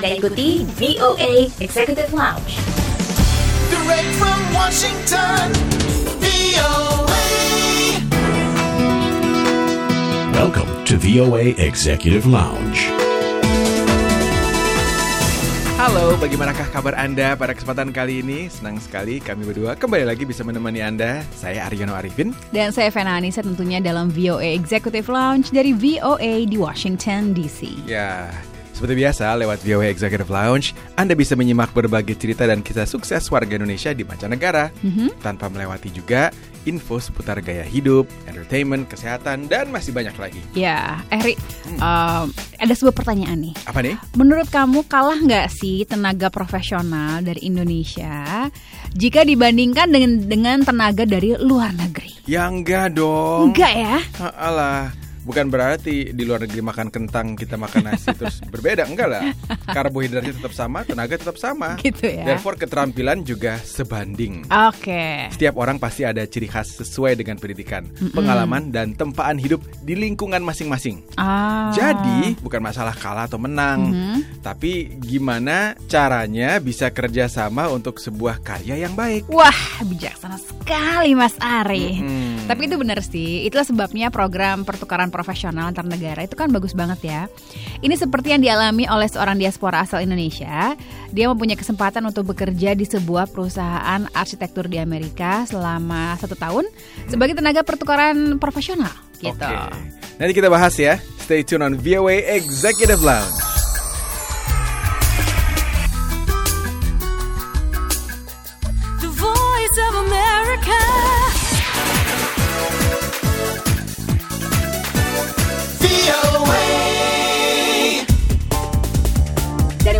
Anda ikuti VOA Executive Lounge. Direct from Washington, VOA. Welcome to VOA Executive Lounge. Halo, bagaimanakah kabar Anda pada kesempatan kali ini? Senang sekali kami berdua kembali lagi bisa menemani Anda. Saya Aryono Arifin. Dan saya Fena Anissa tentunya dalam VOA Executive Lounge dari VOA di Washington DC. Ya, seperti biasa lewat VOA Executive Lounge, Anda bisa menyimak berbagai cerita dan kisah sukses warga Indonesia di mancanegara tanpa melewati juga info seputar gaya hidup, entertainment, kesehatan, dan masih banyak lagi. Ya, Eri, um, ada sebuah pertanyaan nih. Apa nih? Menurut kamu kalah nggak sih tenaga profesional dari Indonesia jika dibandingkan dengan dengan tenaga dari luar negeri? Ya enggak dong. Enggak ya? Ah, Alah, bukan berarti di luar negeri makan kentang kita makan nasi terus berbeda, enggak lah. Karbohidratnya tetap sama, tenaga tetap sama. Gitu ya. Therefore keterampilan juga sebanding. Oke. Setiap orang pasti ada ciri khas sesuai dengan pendidikan, pengalaman dan tempaan hidup di lingkungan masing-masing. Ah. Jadi bukan masalah kalah atau menang, tapi gimana caranya bisa kerjasama untuk sebuah karya yang baik. Wah, bijaksana sekali Mas Ari. Mm-mm. Tapi itu benar sih. Itulah sebabnya program pertukaran profesional antar negara itu kan bagus banget ya. Ini seperti yang dialami oleh seorang diaspora asal Indonesia. Dia mempunyai kesempatan untuk bekerja di sebuah perusahaan arsitektur di Amerika selama satu tahun sebagai tenaga pertukaran profesional. Gitu. Oke. Nanti kita bahas ya. Stay tune on VOA Executive Lounge.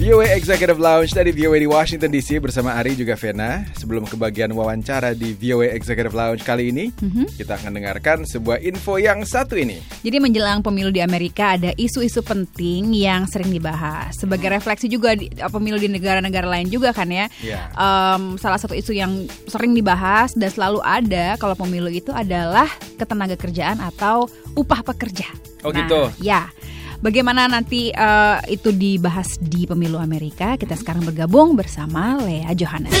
VOA Executive Lounge dari VOA di Washington DC bersama Ari juga Vena. Sebelum ke bagian wawancara di VOA Executive Lounge kali ini, kita akan dengarkan sebuah info yang satu ini. Jadi menjelang pemilu di Amerika ada isu-isu penting yang sering dibahas. Sebagai refleksi juga di, uh, pemilu di negara-negara lain juga kan ya. Iya. Em, salah satu isu yang sering dibahas dan selalu ada kalau pemilu itu adalah ketenaga kerjaan atau upah pekerja. Oh, Nah, gitu. Ya. Bagaimana nanti eh, itu dibahas di pemilu Amerika? Kita sekarang bergabung bersama Lea Johannes.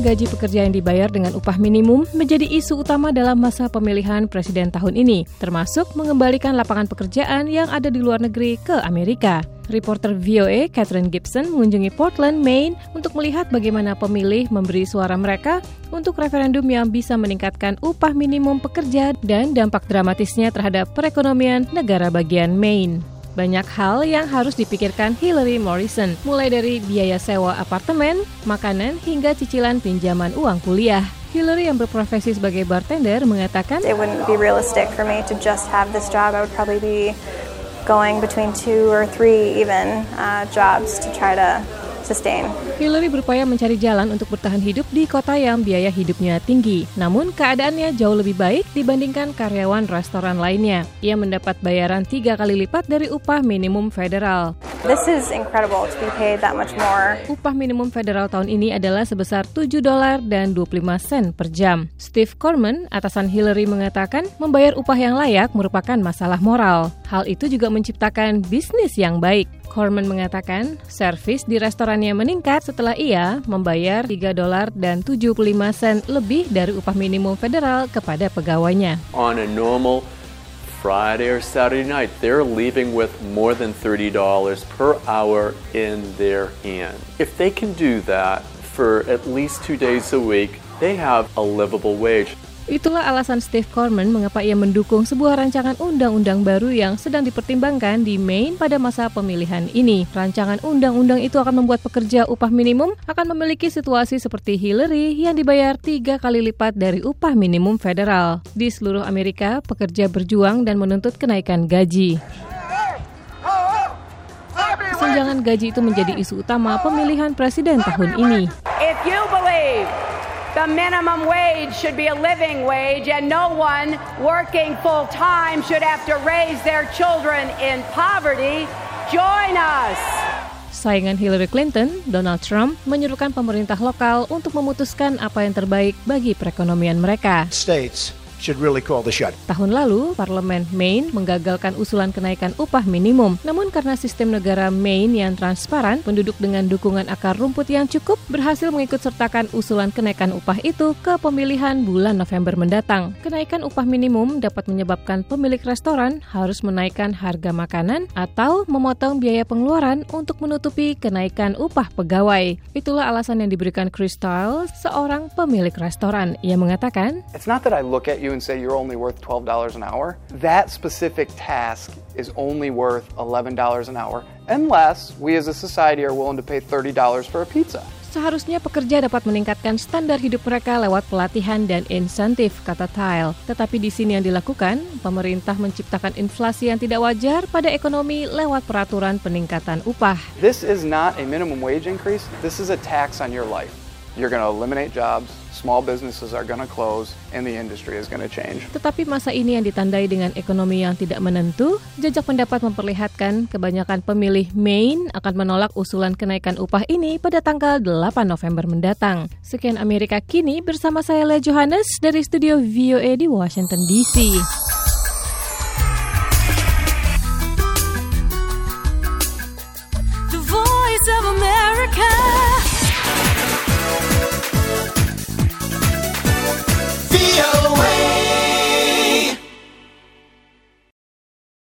Gaji pekerja yang dibayar dengan upah minimum menjadi isu utama dalam masa pemilihan presiden tahun ini, termasuk mengembalikan lapangan pekerjaan yang ada di luar negeri ke Amerika. Reporter VOA Catherine Gibson mengunjungi Portland, Maine untuk melihat bagaimana pemilih memberi suara mereka untuk referendum yang bisa meningkatkan upah minimum pekerja dan dampak dramatisnya terhadap perekonomian negara bagian Maine. Banyak hal yang harus dipikirkan Hillary Morrison, mulai dari biaya sewa apartemen, makanan, hingga cicilan pinjaman uang kuliah. Hillary yang berprofesi sebagai bartender mengatakan, it wouldn't be realistic for me to just have this job. I would probably be going between two or three even uh, jobs to try to sustain. Hillary berupaya mencari jalan untuk bertahan hidup di kota yang biaya hidupnya tinggi. Namun keadaannya jauh lebih baik dibandingkan karyawan restoran lainnya. Ia mendapat bayaran tiga kali lipat dari upah minimum federal. This is incredible to be paid that much more. Upah minimum federal tahun ini adalah sebesar 7 dolar dan 25 sen per jam. Steve Corman, atasan Hillary mengatakan membayar upah yang layak merupakan masalah moral. Hal itu juga menciptakan bisnis yang baik. Corman mengatakan servis di restorannya meningkat setelah ia membayar 3 dolar dan 75 sen lebih dari upah minimum federal kepada pegawainya. on a normal Friday or Saturday night, they're leaving with more than $30 per hour in their hand. If they can do that for at least two days a week, they have a livable wage. Itulah alasan Steve Corman mengapa ia mendukung sebuah rancangan undang-undang baru yang sedang dipertimbangkan di Maine pada masa pemilihan ini. Rancangan undang-undang itu akan membuat pekerja upah minimum akan memiliki situasi seperti Hillary yang dibayar tiga kali lipat dari upah minimum federal. Di seluruh Amerika, pekerja berjuang dan menuntut kenaikan gaji. Kesenjangan gaji itu menjadi isu utama pemilihan presiden tahun ini. The minimum wage should be a living wage and no one working full time should have to raise their children in poverty, join us. saingan Hillary Clinton, Donald Trump menyerukan pemerintah lokal untuk memutuskan apa yang terbaik bagi perekonomian mereka. States should really call the shot. Tahun lalu, Parlemen Maine menggagalkan usulan kenaikan upah minimum. Namun karena sistem negara Maine yang transparan, penduduk dengan dukungan akar rumput yang cukup berhasil mengikut sertakan usulan kenaikan upah itu ke pemilihan bulan November mendatang. Kenaikan upah minimum dapat menyebabkan pemilik restoran harus menaikkan harga makanan atau memotong biaya pengeluaran untuk menutupi kenaikan upah pegawai. Itulah alasan yang diberikan Chris Stiles, seorang pemilik restoran. Ia mengatakan, It's not that I look at you and say you're only worth $12 an hour. That specific task is only worth $11 an hour unless we as a society are willing to pay $30 for a pizza. Seharusnya pekerja dapat meningkatkan standar hidup mereka lewat pelatihan dan insentif, kata Tile. Tetapi di sini yang dilakukan, pemerintah menciptakan inflasi yang tidak wajar pada ekonomi lewat peraturan peningkatan upah. This is not a minimum wage increase. This is a tax on your life. You're going to eliminate jobs, small businesses are going to close, and the industry is going to change. Tetapi masa ini yang ditandai dengan ekonomi yang tidak menentu, jejak pendapat memperlihatkan kebanyakan pemilih Maine akan menolak usulan kenaikan upah ini pada tanggal 8 November mendatang. Sekian Amerika Kini bersama saya Lea Johannes dari studio VOA di Washington DC.